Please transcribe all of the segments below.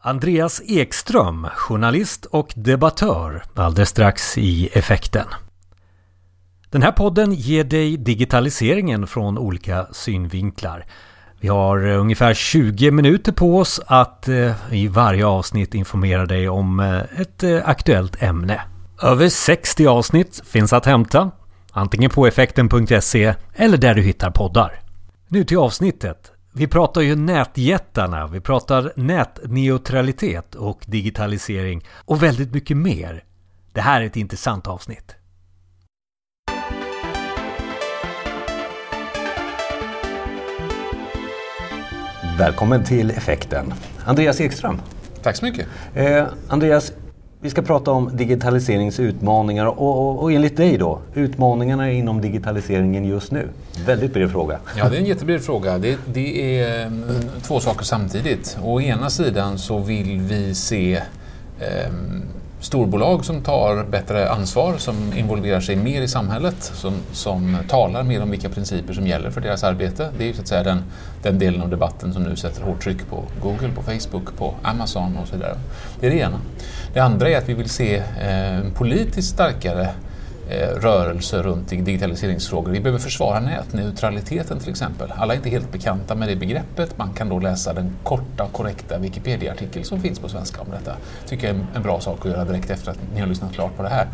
Andreas Ekström, journalist och debattör, alldeles strax i effekten. Den här podden ger dig digitaliseringen från olika synvinklar. Vi har eh, ungefär 20 minuter på oss att eh, i varje avsnitt informera dig om eh, ett aktuellt ämne. Över 60 avsnitt finns att hämta, antingen på effekten.se eller där du hittar poddar. Nu till avsnittet. Vi pratar ju nätjättarna, vi pratar nätneutralitet och digitalisering och väldigt mycket mer. Det här är ett intressant avsnitt. Välkommen till Effekten. Andreas Ekström. Tack så mycket. Eh, Andreas, vi ska prata om digitaliseringens utmaningar och, och, och, enligt dig då, utmaningarna inom digitaliseringen just nu? Väldigt bred fråga. Ja, det är en jättebred fråga. Det, det är mm, två saker samtidigt. Å ena sidan så vill vi se eh, storbolag som tar bättre ansvar, som involverar sig mer i samhället, som, som talar mer om vilka principer som gäller för deras arbete. Det är ju så att säga den, den delen av debatten som nu sätter hårt tryck på Google, på Facebook, på Amazon och så vidare. Det är det ena. Det andra är att vi vill se eh, politiskt starkare Eh, rörelse runt digitaliseringsfrågor. Vi behöver försvara nätneutraliteten till exempel. Alla är inte helt bekanta med det begreppet. Man kan då läsa den korta och korrekta Wikipedia-artikel som finns på svenska om detta. tycker jag är en bra sak att göra direkt efter att ni har lyssnat klart på det här.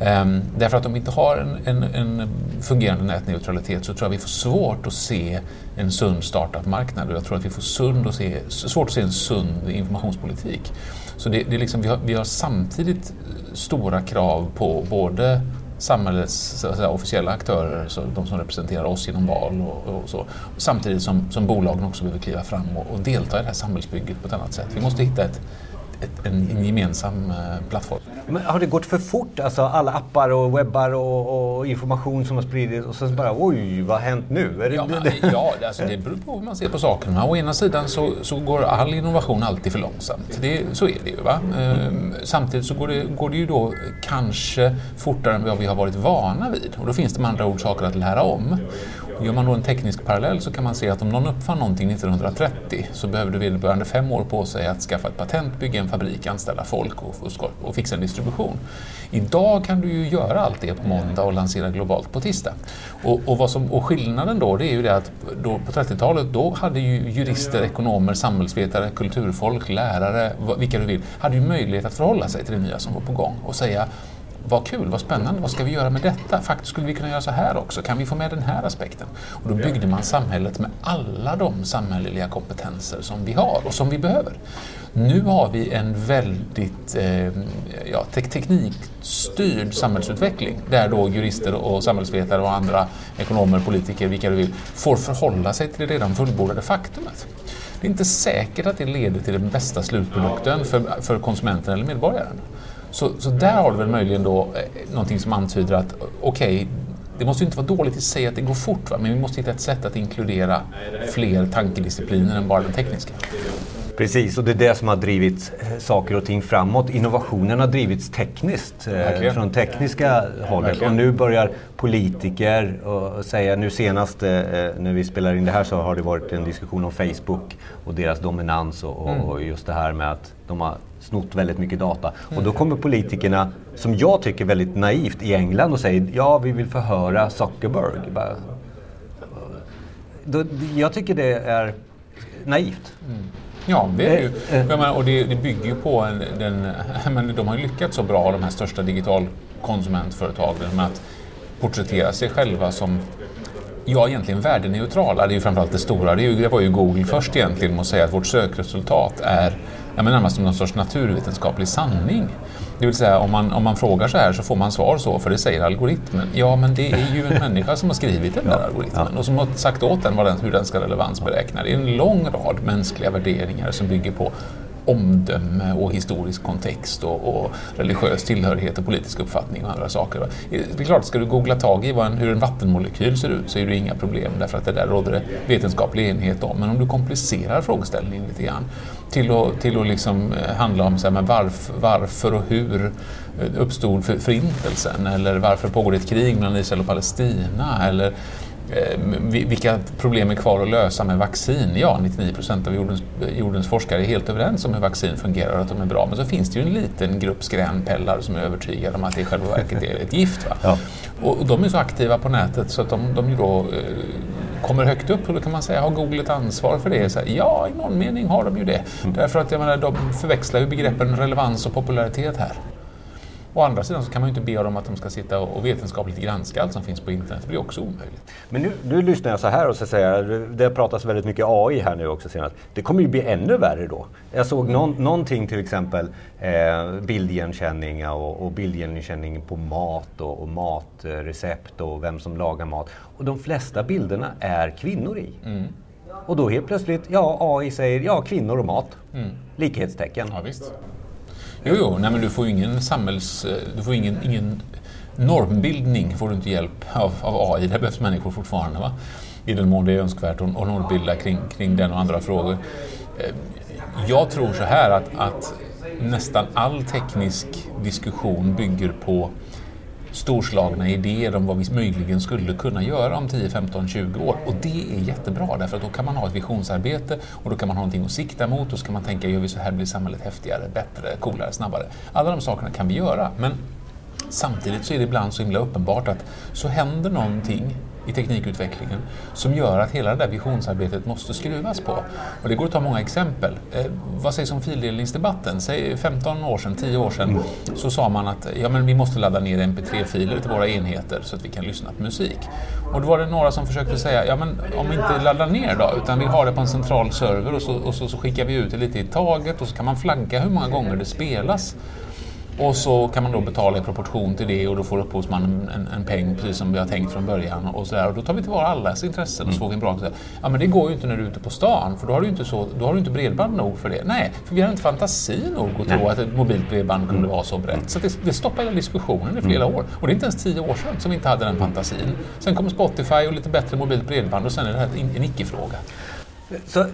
Ehm, därför att om vi inte har en, en, en, fungerande nätneutralitet så tror jag vi får svårt att se en sund startup-marknad och jag tror att vi får sund att se, svårt att se en sund informationspolitik. Så det, det är liksom, vi, har, vi har samtidigt stora krav på både samhällets säga, officiella aktörer, så de som representerar oss genom val och, och så. Samtidigt som, som bolagen också behöver kliva fram och, och delta i det här samhällsbygget på ett annat sätt. Vi måste hitta ett, ett, en, en, gemensam eh, plattform. Men har det gått för fort? Alltså alla appar och webbar och, och information som har spridits och sen bara oj, vad har hänt nu? Det, ja, men, ja alltså, det beror på hur man ser på sakerna. Å ena sidan så, så går all innovation alltid för långsamt. Det, så är det ju. Va? Ehm, samtidigt så går det, går det ju då kanske fortare än vad vi har varit vana vid. Och då finns det med andra ord saker att lära om. Gör man då en teknisk parallell så kan man se att om någon uppfann någonting 1930 så behövde vederbörande fem år på sig att skaffa ett patent, bygga en fabrik, anställa folk och, och, och fixa en distribution. Idag kan du ju göra allt det på måndag och lansera globalt på tisdag. Och, och, vad som, och skillnaden då det är ju det att då, på 30-talet då hade ju jurister, ekonomer, samhällsvetare, kulturfolk, lärare, vilka du vill, hade ju möjlighet att förhålla sig till det nya som var på gång och säga vad kul, vad spännande, vad ska vi göra med detta? Faktiskt skulle vi kunna göra så här också, kan vi få med den här aspekten? Och då byggde man samhället med alla de samhälleliga kompetenser som vi har och som vi behöver. Nu har vi en väldigt eh, ja, teknikstyrd samhällsutveckling där då jurister och samhällsvetare och andra ekonomer, politiker, vilka du vill, får förhålla sig till det redan fullbordade faktumet. Det är inte säkert att det leder till den bästa slutprodukten för, för konsumenten eller medborgaren. Så, så där har du väl möjligen då eh, någonting som antyder att okej, okay, det måste ju inte vara dåligt i sig att det går fort, va? men vi måste hitta ett sätt att inkludera fler tankediscipliner än bara den tekniska. Precis, och det är det som har drivit eh, saker och ting framåt. Innovationen har drivits tekniskt, eh, från tekniska hållet. Och nu börjar politiker och säga, nu senast eh, när vi spelar in det här så har det varit en diskussion om Facebook och deras dominans och, mm. och just det här med att de har snott väldigt mycket data. Mm. Och då kommer politikerna, som jag tycker väldigt naivt, i England och säger ja, vi vill förhöra Zuckerberg. Bara, då, jag tycker det är naivt. Mm. Ja, det är ju. Eh, eh. Menar, och det, det, bygger ju på en, den, men de har ju lyckats så bra, de här största digitalkonsumentföretagen, med att porträttera sig själva som ja, egentligen värdeneutrala. Det är ju framförallt det stora. Det, ju, det var ju Google först egentligen med att säga att vårt sökresultat är ja, men närmast som någon sorts naturvetenskaplig sanning. Det vill säga om man, om man frågar så här så får man svar så, för det säger algoritmen. Ja, men det är ju en människa som har skrivit den där algoritmen och som har sagt åt den, den hur den ska relevansberäkna. Det är en lång rad mänskliga värderingar som bygger på omdöme och historisk kontext och, och, religiös tillhörighet och politisk uppfattning och andra saker. Det är klart, ska du googla tag i en, hur en vattenmolekyl ser ut så är det inga problem därför att det där råder det vetenskaplig enighet om. Men om du komplicerar frågeställningen lite grann till att, till att liksom eh, handla om så här, men varf, varför och hur eh, uppstod uppstod förintelsen eller varför pågår det ett krig mellan Israel och Palestina eller vilka problem är kvar att lösa med vaccin? Ja, 99 procent av jordens, jordens, forskare är helt överens om hur vaccin fungerar och att de är bra. Men så finns det ju en liten grupp skränpellar som är övertygade om att det i själva verket är ett gift. Ja. Och, de är så aktiva på nätet så att de, de då, eh, kommer högt upp och då kan man säga, har Google ett ansvar för det? Så, ja, i någon mening har de ju det. Mm. Därför att jag menar, de förväxlar ju begreppen relevans och popularitet här. Å andra sidan så kan man ju inte be dem att de ska sitta och vetenskapligt granska allt som finns på internet. Det blir också omöjligt. Men nu, nu lyssnar jag så här och så säger det pratas väldigt mycket AI här nu också senast. Det kommer ju bli ännu värre då. Jag såg någon, någonting till exempel eh, bildigenkänning och, och bildigenkänning på mat och, och matrecept och vem som lagar mat. Och de flesta bilderna är kvinnor i. Mm. Och då helt plötsligt, ja AI säger ja kvinnor och mat. Mm. Likhetstecken. Ja, visst. Jo, jo, nej, men du får ju ingen samhälls... Eh, du får ingen, ingen normbildning får du inte hjälp av, av AI. Det behövs människor fortfarande. Va? I den mån det är önskvärt att normbilda kring, kring den och andra frågor. Eh, jag tror så här att, att nästan all teknisk diskussion bygger på storslagna idéer om vad vi möjligen skulle kunna göra om 10, 15, 20 år. Och det är jättebra därför att då kan man ha ett visionsarbete och då kan man ha någonting att sikta mot och så kan man tänka, gör vi så här blir samhället häftigare, bättre, coolare, snabbare. Alla de sakerna kan vi göra. Men samtidigt så är det ibland så himla uppenbart att så händer någonting i teknikutvecklingen som gör att hela det där visionsarbetet måste skruvas på. Och det går att ta många exempel. Eh, vad sägs om fildelningsdebatten? Säg 15 år sedan, 10 år sedan, så sa man att ja, men vi måste ladda ner mp3-filer till våra enheter så att vi kan lyssna på musik. Och då var det några som försökte säga, ja men om vi inte laddar ner då, utan vi har det på en central server och så, och så, så skickar vi ut det lite i taget och så kan man flagga hur många gånger det spelas. Och så kan man då betala i proportion till det och då får upphovsmannen en, en peng precis som vi har tänkt från början. Och, så där. och då tar vi tillvara allas intressen och så får vi en bra... Ja men det går ju inte när du är ute på stan för då har du inte, så, då har du inte bredband nog för det. Nej, för vi har inte fantasi nog att tro att ett mobilt bredband kunde mm. vara så brett. Så det, det stoppar hela diskussionen i flera mm. år. Och det är inte ens tio år sedan som vi inte hade den fantasin. Sen kommer Spotify och lite bättre mobilt bredband och sen är det här en icke-fråga. Så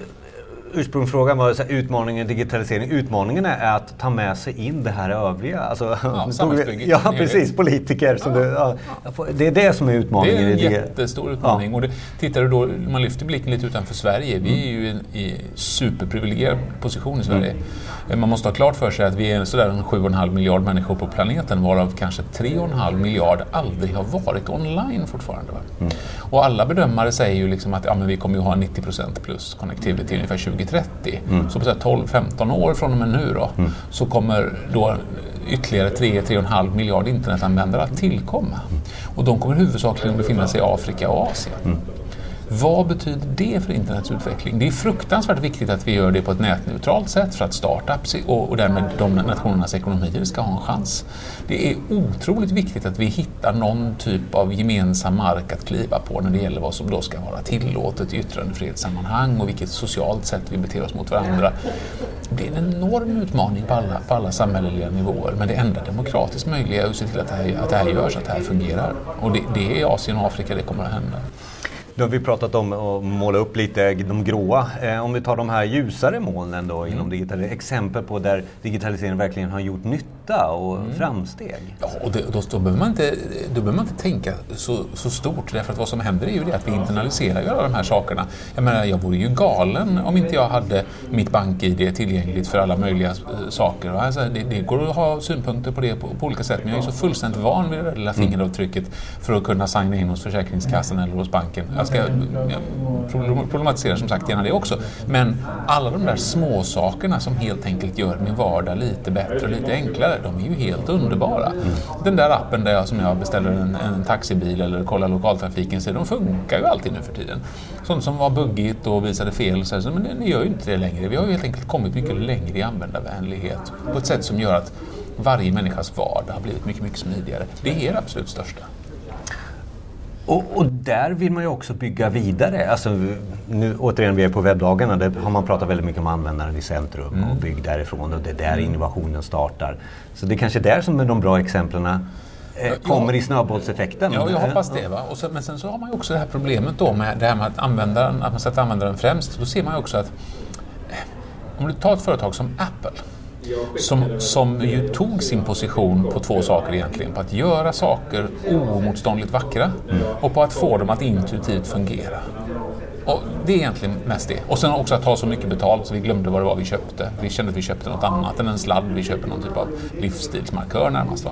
ursprungsfrågan var så här, utmaningen digitalisering. Utmaningen är att ta med sig in det här övriga. Alltså, ja, ja precis, politiker. Ja, du, ja, det är det som är utmaningen. Det är en jättestor utmaning. Och det, tittar du då, man lyfter blicken lite utanför Sverige. Vi är ju i en superprivilegierad position i Sverige. Mm. Man måste ha klart för sig att vi är sådär 7,5 miljard människor på planeten varav kanske 3,5 miljard aldrig har varit online fortfarande. Mm. Och alla bedömare säger ju liksom att ja, men vi kommer ju ha 90% plus connectivity ungefär 20 2030. Mm. Så på 12-15 år från och med nu då, mm. så kommer då ytterligare 3-3,5 miljard internetanvändare att tillkomma. Och de kommer huvudsakligen befinna sig i Afrika och Asien. Vad betyder det för internets utveckling? Det är fruktansvärt viktigt att vi gör det på ett nätneutralt sätt för att startups och, och därmed de nationernas ekonomier ska ha en chans. Det är otroligt viktigt att vi hittar någon typ av gemensam mark att kliva på när det gäller vad som då ska vara tillåtet i yttrandefrihetssammanhang och vilket socialt sätt vi beter oss mot varandra. Det är en enorm utmaning på alla, på alla samhälleliga nivåer men det enda demokratiskt möjliga är att se till att det här, att det här görs, att det här fungerar. Och det, det är i Asien och Afrika det kommer att hända. Nu har vi pratat om att måla upp lite de gråa. Eh, om vi tar de här ljusare molnen då inom mm. digitalisering, exempel på där digitaliseringen verkligen har gjort nytta och mm. framsteg. Ja, och det, då, då, behöver man inte, då behöver man inte tänka så, så stort därför att vad som händer är ju det att vi internaliserar ju alla de här sakerna. Jag menar, jag vore ju galen om inte jag hade mitt bank-id tillgängligt för alla möjliga eh, saker. Alltså, det, det, går att ha synpunkter på det på, på, olika sätt men jag är så fullständigt van vid det lilla mm. fingeravtrycket för att kunna signa in hos Försäkringskassan eller hos banken jag ska problematisera som sagt gärna det också. Men alla de där små sakerna som helt enkelt gör min vardag lite bättre och lite enklare, de är ju helt underbara. Den där appen där jag, som jag beställer en, en taxibil eller kollar lokaltrafiken, så de funkar ju alltid nu för tiden. Sånt som var buggigt och visade fel, så här, men det, det gör ju inte det längre. Vi har ju helt enkelt kommit mycket längre i användarvänlighet på ett sätt som gör att varje människas vardag har blivit mycket, mycket smidigare. Det är det absolut största. Och, och, där vill man ju också bygga vidare. Alltså, nu, återigen, vi är på webbdagarna. Där har man pratat väldigt mycket om användaren i centrum mm. och bygg därifrån och det är där mm. innovationen startar. Så det är kanske där som är de bra exemplen eh, kommer ja. i snöbollseffekten. Ja, jag hoppas det. Va? Och så, men sen så har man ju också det här problemet då med det här med att, användaren, att man sätter användaren främst. Då ser man ju också att eh, om du tar ett företag som Apple som, som ju tog sin position på två saker egentligen. På att göra saker oemotståndligt vackra och på att få dem att intuitivt fungera. Och det är egentligen mest det. Och sen också att ta så mycket betalt så vi glömde vad det var vi köpte. Vi kände att vi köpte något annat än en sladd. Vi köper någon typ av livsstilsmarkör närmast. Va?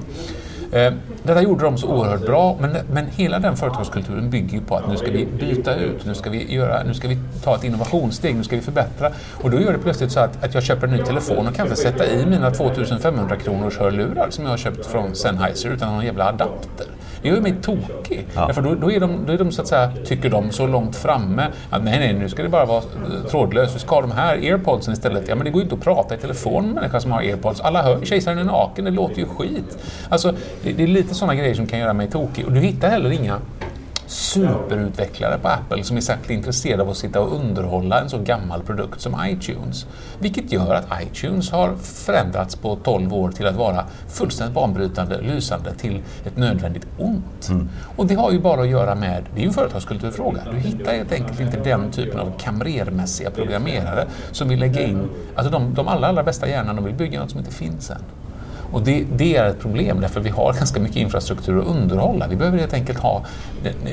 Eh, detta gjorde de så oerhört bra, men, men hela den företagskulturen bygger ju på att nu ska vi byta ut, nu ska vi, göra, nu ska vi ta ett innovationssteg, nu ska vi förbättra. Och då gör det plötsligt så att, att jag köper en ny telefon och kan inte sätta i mina 2500 kronors hörlurar som jag har köpt från Sennheiser utan någon jävla adapter. Det gör mig tokig. Ja. Därför då, då, är de, då är de, så att säga, tycker de, så långt framme att nej, nej, nu ska det bara vara trådlöst. Vi ska ha de här airpodsen istället. Ja, men det går ju inte att prata i telefon med människor som har airpods. Alla hör kejsaren är naken, det låter ju skit. Alltså, det, det är lite sådana grejer som kan göra mig tokig. Och du hittar heller inga superutvecklare på Apple som är särskilt intresserade av att sitta och underhålla en så gammal produkt som iTunes. Vilket gör att iTunes har förändrats på 12 år till att vara fullständigt banbrytande, lysande till ett nödvändigt ont. Mm. Och det har ju bara att göra med, det är ju en företagskulturfråga, du hittar helt enkelt inte den typen av kamrermässiga programmerare som vill lägga in, alltså de, de allra, allra bästa hjärnan, de vill bygga något som inte finns än. Och det, det, är ett problem därför vi har ganska mycket infrastruktur att underhålla. Vi behöver helt enkelt ha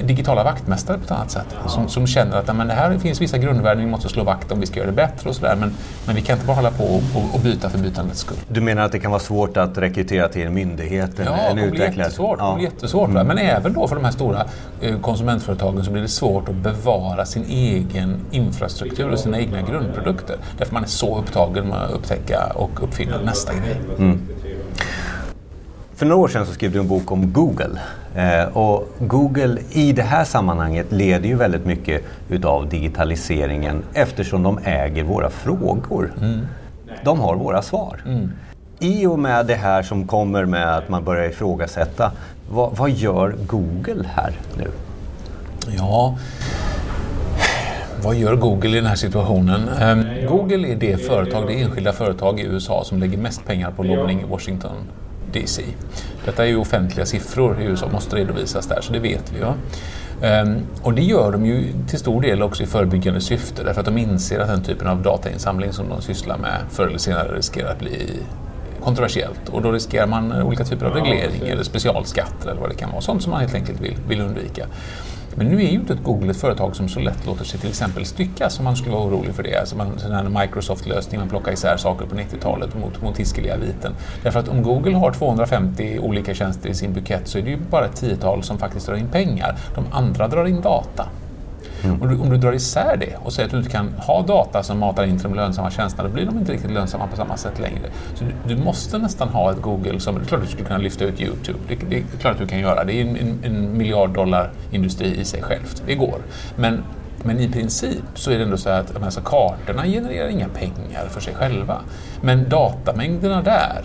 digitala vaktmästare på ett annat sätt som, som känner att men det här finns vissa grundvärden vi måste slå vakt om, vi ska göra det bättre och sådär. Men, men vi kan inte bara hålla på och, och, byta för bytandets skull. Du menar att det kan vara svårt att rekrytera till en myndighet? Ja, en det blir jättesvårt. Ja. Det blir jättesvårt mm. Men även då för de här stora eh, konsumentföretagen så blir det svårt att bevara sin egen infrastruktur och sina egna grundprodukter. Därför man är så upptagen med att upptäcka och uppfinna nästa grej. Mm. För några år sedan så skrev du en bok om Google. Eh, och Google i det här sammanhanget leder ju väldigt mycket utav digitaliseringen eftersom de äger våra frågor. Mm. De har våra svar. Mm. I och med det här som kommer med att man börjar ifrågasätta, vad, vad gör Google här nu? Ja, vad gör Google i den här situationen? Um, Google är det företag, det enskilda företag i USA som lägger mest pengar på lobbning i Washington DC. Detta är ju offentliga siffror i USA, måste redovisas där, så det vet vi. Ja. Um, och det gör de ju till stor del också i förebyggande syfte därför att de inser att den typen av datainsamling som de sysslar med förr eller senare riskerar att bli kontroversiellt och då riskerar man olika typer av reglering eller specialskatter eller vad det kan vara, sånt som man helt enkelt vill, vill undvika. Men nu är ju inte ett Google ett företag som så lätt låter sig till exempel styckas om man skulle vara orolig för det. Alltså man, sån här Microsoft-lösning, man plockar isär saker på 90-talet mot, mot hiskeliga viten. Därför att om Google har 250 olika tjänster i sin bukett så är det ju bara ett tiotal som faktiskt drar in pengar. De andra drar in data. Mm. Om, du, om du drar isär det och säger att du inte kan ha data som matar in till de lönsamma tjänsterna, då blir de inte riktigt lönsamma på samma sätt längre. Så du, du måste nästan ha ett Google som, det är klart du skulle kunna lyfta ut YouTube, det, det är klart att du kan göra, det är en, en, en miljard dollar industri i sig självt, det går. Men men i princip så är det ändå så att alltså, kartorna genererar inga pengar för sig själva. Men datamängderna där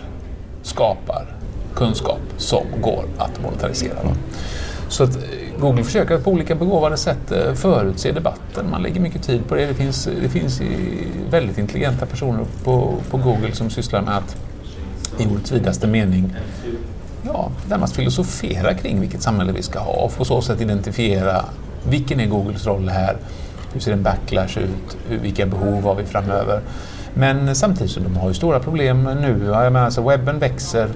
skapar kunskap som går att monetarisera. Så att eh, Google försöker på olika begåvade sätt eh, förutse debatten. Man lägger mycket tid på det. Det finns, det finns väldigt intelligenta personer på, på Google som sysslar med att i ordets vidaste mening ja, närmast filosofera kring vilket samhälle vi ska ha och på så sätt identifiera vilken är Googles roll här? Hur ser en backlash ut? Vilka behov har vi framöver? Men samtidigt så de har ju stora problem nu. Jag menar, alltså webben växer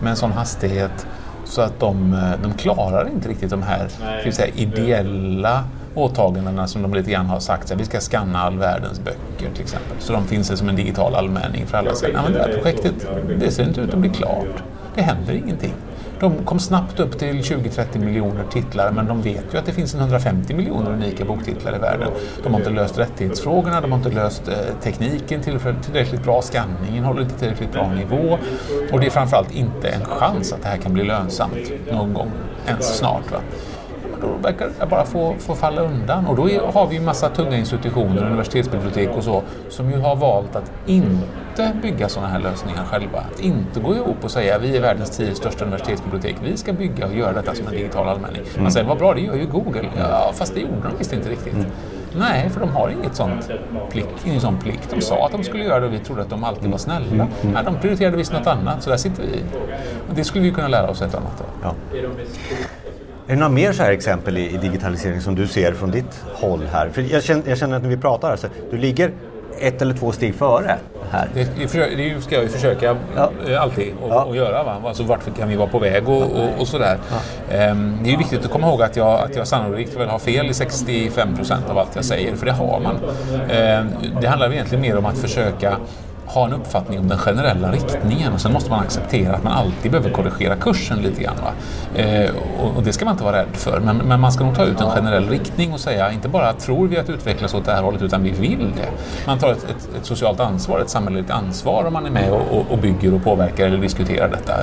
med en sån hastighet så att de, eh, de klarar inte riktigt de här ska säga, ideella åtagandena som de lite grann har sagt. att vi ska skanna all världens böcker till exempel. Så de finns som en digital allmänning för alla. Säger, men det här projektet det ser inte ut att bli klart. Det händer ingenting. De kom snabbt upp till 20-30 miljoner titlar men de vet ju att det finns 150 miljoner unika boktitlar i världen. De har inte löst rättighetsfrågorna, de har inte löst eh, tekniken tillräckligt bra, skanningen håller inte tillräckligt bra nivå och det är framförallt inte en chans att det här kan bli lönsamt någon gång ens snart. Va? Då verkar det bara få, få falla undan. Och då är, har vi en massa tunga institutioner, universitetsbibliotek och så, som ju har valt att inte bygga sådana här lösningar själva. Att inte gå ihop och säga vi är världens tio största universitetsbibliotek, vi ska bygga och göra detta som en digital allmänning. Man mm. säger vad bra, det gör ju Google. Ja, fast det gjorde de visst inte riktigt. Mm. Nej, för de har inget sånt plikt, ingen sån plikt. De sa att de skulle göra det och vi trodde att de alltid var snälla. Mm. Nej, de prioriterade visst något annat, så där sitter vi. Och det skulle vi kunna lära oss ett annat av. Ja. Är det några mer så här exempel i, i digitalisering som du ser från ditt håll här? För jag känner, jag känner att när vi pratar, alltså, du ligger ett eller två steg före här. Det, det ska jag ju försöka ja. Eh, alltid och, ja. och göra. Va? Alltså, vart kan vi vara på väg och, och, och sådär. Ja. Um, det är viktigt att komma ihåg att jag, att jag sannolikt väl har fel i 65 procent av allt jag säger, för det har man. Um, det handlar egentligen mer om att försöka ha en uppfattning om den generella riktningen och sen måste man acceptera att man alltid behöver korrigera kursen lite grann. Eh, och, och, det ska man inte vara rädd för. Men, men, man ska nog ta ut en generell riktning och säga inte bara tror vi att utvecklas åt det här hållet utan vi vill det. Man tar ett, ett, ett socialt ansvar, ett samhälleligt ansvar om man är med och, och, bygger och påverkar eller diskuterar detta.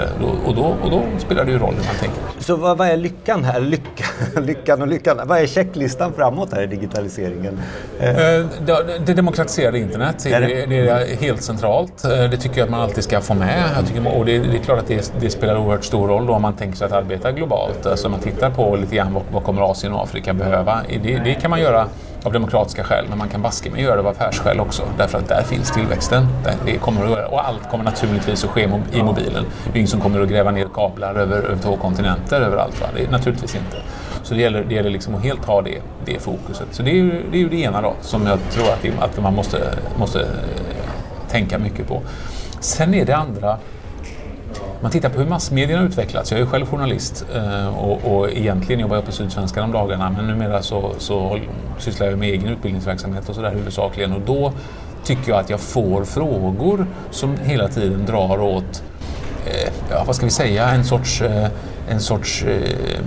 Och då, och då spelar det ju roll hur man tänker. Så vad, vad är lyckan här? Lyckan? lyckan och lyckan. Vad är checklistan framåt här i digitaliseringen? Eh. Det, det demokratiserade internet, det, det, det är helt centralt. Eh, det tycker jag att man alltid ska få med. Jag tycker, och det, är klart att det, det, spelar oerhört stor roll då om man tänker sig att arbeta globalt. Alltså man tittar på lite grann vad, vad kommer Asien och Afrika behöva. Det, det kan man göra av demokratiska skäl, men man kan baske med göra det av affärsskäl också. Därför att där finns tillväxten. Det kommer att, och allt kommer naturligtvis att ske i mobilen. Det är ingen som kommer att gräva ner kablar över, över två kontinenter överallt. Va? Det är naturligtvis inte. Så det gäller, det gäller liksom att helt ha det, det fokuset. Så det är, ju, det är ju det ena då, som jag tror att, det, att man måste, måste eh, tänka mycket på. Sen är det andra man tittar på hur massmedierna har utvecklats. Jag är själv journalist eh, och, och egentligen jobbar jag på Sydsvenskan om dagarna men numera så, så sysslar jag med egen utbildningsverksamhet och sådär huvudsakligen och då tycker jag att jag får frågor som hela tiden drar åt, eh, ja, vad ska vi säga, en sorts, eh, en sorts eh,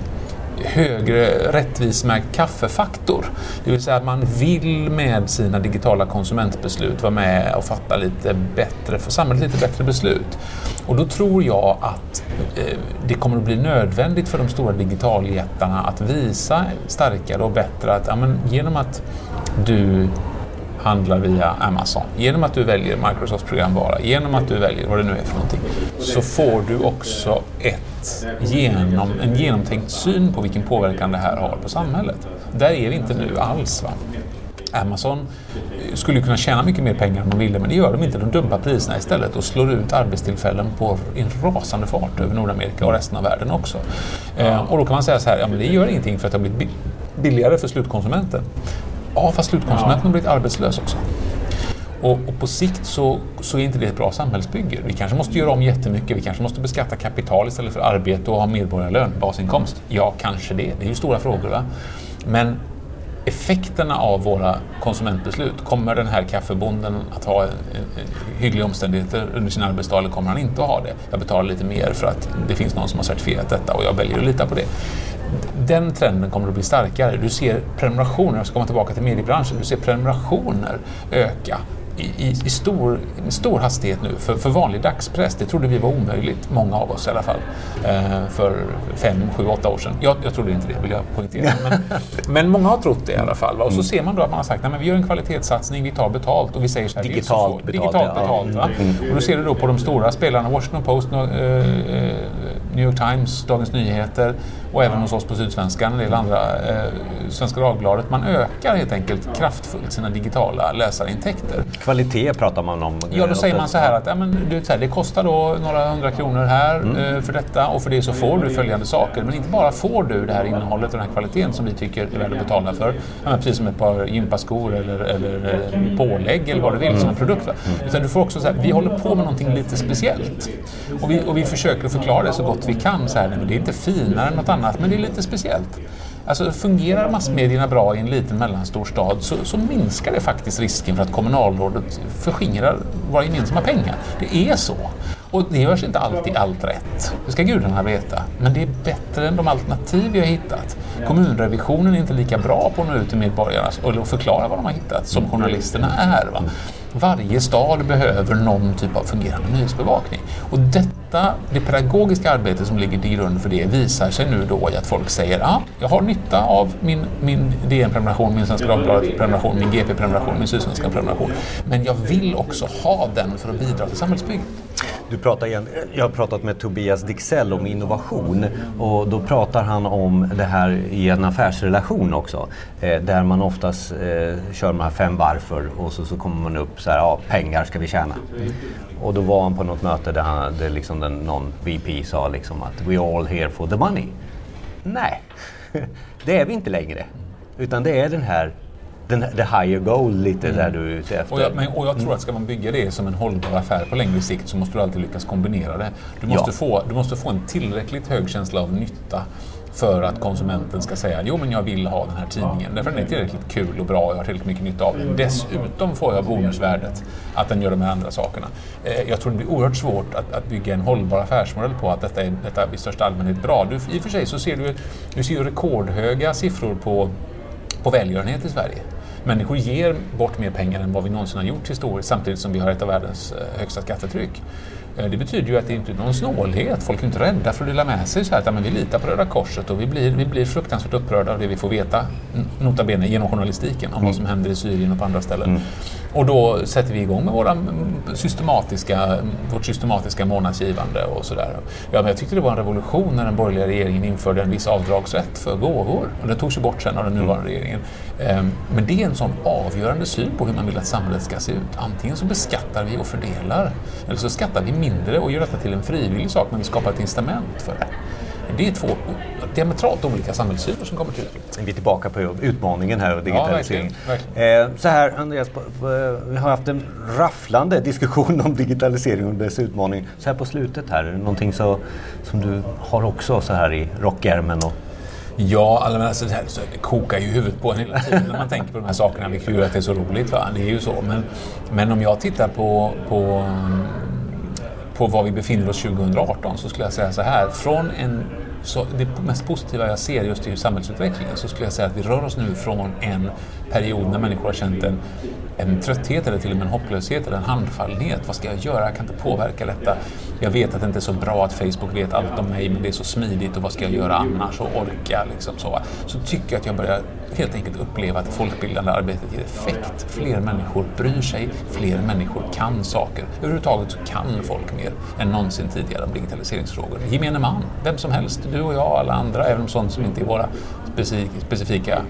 högre rättvismärkt kaffefaktor. Det vill säga att man vill med sina digitala konsumentbeslut vara med och fatta lite bättre, för samhället lite bättre beslut. Och då tror jag att eh, det kommer att bli nödvändigt för de stora digitaljättarna att visa starkare och bättre att ja, men, genom att du handlar via Amazon, genom att du väljer Microsofts programvara, genom att du väljer vad det nu är för någonting, så får du också ett genom, en genomtänkt syn på vilken påverkan det här har på samhället. Där är vi inte nu alls. Va? Amazon skulle kunna tjäna mycket mer pengar om de ville, men det gör de inte. De dumpar priserna istället och slår ut arbetstillfällen på en rasande fart över Nordamerika och resten av världen också. Eh, och då kan man säga så här, ja men det gör ingenting för att det har blivit billigare för slutkonsumenten. Ja, fast slutkonsumenten har blivit arbetslös också. Och, och, på sikt så, så är inte det ett bra samhällsbygge. Vi kanske måste göra om jättemycket. Vi kanske måste beskatta kapital istället för arbete och ha medborgarlön, basinkomst. Ja, kanske det. Det är ju stora frågor. Va? Men effekterna av våra konsumentbeslut. Kommer den här kaffebonden att ha hyggliga omständigheter under sin arbetsdag eller kommer han inte att ha det? Jag betalar lite mer för att det finns någon som har certifierat detta och jag väljer att lita på det. Den trenden kommer att bli starkare. Du ser prenumerationer, jag ska komma tillbaka till mediebranschen, du ser prenumerationer öka i, i, stor, i stor hastighet nu för, för vanlig dagspress. Det trodde vi var omöjligt, många av oss i alla fall, eh, för fem, sju, åtta år sedan. Jag, jag trodde inte det, vill jag poängtera. Men, men många har trott det i alla fall. Va? Och så mm. ser man då att man har sagt att vi gör en kvalitetssatsning, vi tar betalt och vi säger så här, digitalt betalt. Digitalt betalt ja. mm. Och då ser du då på de stora spelarna, Washington Post, eh, eh, New York Times, Dagens Nyheter och även hos oss på Sydsvenskan och en del andra, eh, Svenska Dagbladet. Man ökar helt enkelt kraftfullt sina digitala läsarintäkter. Kvalitet pratar man om. Ja, då säger man så här att ja, men, du, så här, det kostar då några hundra kronor här mm. eh, för detta och för det så får du följande saker. Men inte bara får du det här innehållet och den här kvaliteten som vi tycker är värd att betala för, ja, precis som ett par gympaskor eller, eller eh, pålägg eller vad du vill mm. som en produkt. Va? Utan du får också så här, vi håller på med någonting lite speciellt. Och vi, och vi försöker förklara det så gott vi kan. Så här, men det är inte finare än något annat, men det är lite speciellt. Alltså fungerar massmedierna bra i en liten mellanstor stad så, så, minskar det faktiskt risken för att kommunalrådet förskingrar våra gemensamma pengar. Det är så. Och det görs inte alltid allt rätt. Det ska gudarna veta. Men det är bättre än de alternativ vi har hittat. Kommunrevisionen är inte lika bra på att nå ut till medborgarna och förklara vad de har hittat som journalisterna är. Va? Varje stad behöver någon typ av fungerande nyhetsbevakning. Och detta, det pedagogiska arbete som ligger till grund för det visar sig nu då i att folk säger att ah, jag har nytta av min, min DN-prenumeration, min Svenska Dagbladet-prenumeration, min GP-prenumeration, min Sydsvenska-prenumeration. Men jag vill också ha den för att bidra till samhällsbygget. Du pratar igen, jag har pratat med Tobias Dixell om innovation och då pratar han om det här i en affärsrelation också. Eh, där man oftast eh, kör de här fem varför och så, så kommer man upp så här, ja pengar ska vi tjäna. Och då var han på något möte där, han, där liksom den, någon VP sa liksom att we all here for the money. Nej, det är vi inte längre. Utan det är den här den, the higher goal lite mm. där du är ute efter. Och jag, men, och jag tror att ska man bygga det som en hållbar affär på längre sikt så måste du alltid lyckas kombinera det. Du måste, ja. få, du måste få en tillräckligt hög känsla av nytta för att konsumenten ska säga jo men jag vill ha den här tidningen därför den är tillräckligt kul och bra och jag har tillräckligt mycket nytta av den. Dessutom får jag bonusvärdet att den gör de här andra sakerna. Eh, jag tror det blir oerhört svårt att, att bygga en hållbar affärsmodell på att detta är detta i största allmänhet bra. Du, I och för sig så ser du, du ser rekordhöga siffror på, på välgörenhet i Sverige. Människor ger bort mer pengar än vad vi någonsin har gjort historiskt samtidigt som vi har ett av världens eh, högsta skattetryck. Eh, det betyder ju att det inte är någon snålhet. Folk är inte rädda för att dela med sig. Så här, att, men vi litar på Röda Korset och vi blir, vi blir fruktansvärt upprörda av det vi får veta, nota bene genom journalistiken, om mm. vad som händer i Syrien och på andra ställen. Mm. Och då sätter vi igång med våra systematiska, vårt systematiska månadsgivande och sådär. Ja, men jag tyckte det var en revolution när den borgerliga regeringen införde en viss avdragsrätt för gåvor. Och det togs ju bort sen av den nuvarande mm. regeringen. Ehm, men det är en sån avgörande syn på hur man vill att samhället ska se ut. Antingen så beskattar vi och fördelar, eller så skattar vi mindre och gör detta till en frivillig sak, men vi skapar ett incitament för det. Det är två diametralt olika samhällssyner som kommer till Vi är tillbaka på utmaningen här och digitalisering. Ja, verkligen, verkligen. Eh, så här Andreas, vi har haft en rafflande diskussion om digitalisering och dess utmaning. Så här på slutet här, är det någonting så, som du har också så här i rockärmen? Och... Ja, alltså, alltså, det, här, så det kokar ju huvudet på en hela tiden när man tänker på de här sakerna, vilket gör att det är så roligt. Va? Det är ju så. Men, men om jag tittar på, på på var vi befinner oss 2018 så skulle jag säga så här. Från en, så det mest positiva jag ser just i samhällsutvecklingen så skulle jag säga att vi rör oss nu från en period när människor har känt en, en trötthet eller till och med en hopplöshet eller en handfallenhet. Vad ska jag göra? Jag kan inte påverka detta. Jag vet att det inte är så bra att Facebook vet allt om mig men det är så smidigt och vad ska jag göra annars och orka liksom så. Så tycker jag att jag börjar helt enkelt uppleva att det folkbildande arbetet ger effekt. Fler människor bryr sig, fler människor kan saker. Överhuvudtaget så kan folk mer än någonsin tidigare om digitaliseringsfrågor. Gemene man, vem som helst, du och jag, alla andra, även sånt som inte är våra specifika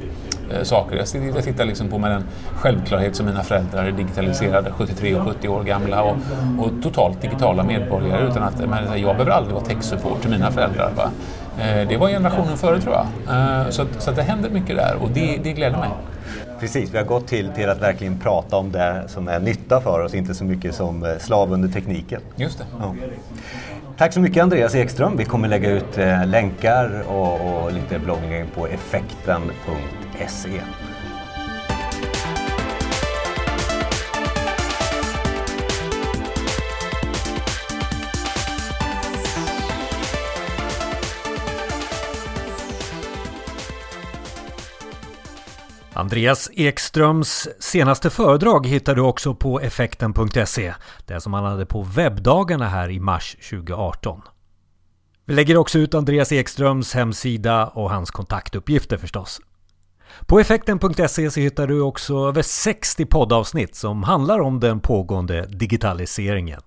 eh, saker. Jag, jag tittar liksom på med den självklarhet som mina föräldrar är digitaliserade, 73 och 70 år gamla och, och totalt digitala medborgare utan att men, jag behöver aldrig vara tech-support till mina föräldrar. Va? Eh, det var generationen före tror jag. Eh, så, så det händer mycket där och det, det gläder mig. Precis, vi har gått till, till att verkligen prata om det som är nytta för oss, inte så mycket som slav under tekniken. Just det. Ja. Tack så mycket Andreas Ekström. Vi kommer lägga ut länkar och, och lite bloggning på effekten.se. Andreas Ekströms senaste föredrag hittar du också på effekten.se. Det som han hade på webbdagarna här i mars 2018. Vi lägger också ut Andreas Ekströms hemsida och hans kontaktuppgifter förstås. På effekten.se så hittar du också över 60 poddavsnitt som handlar om den pågående digitaliseringen.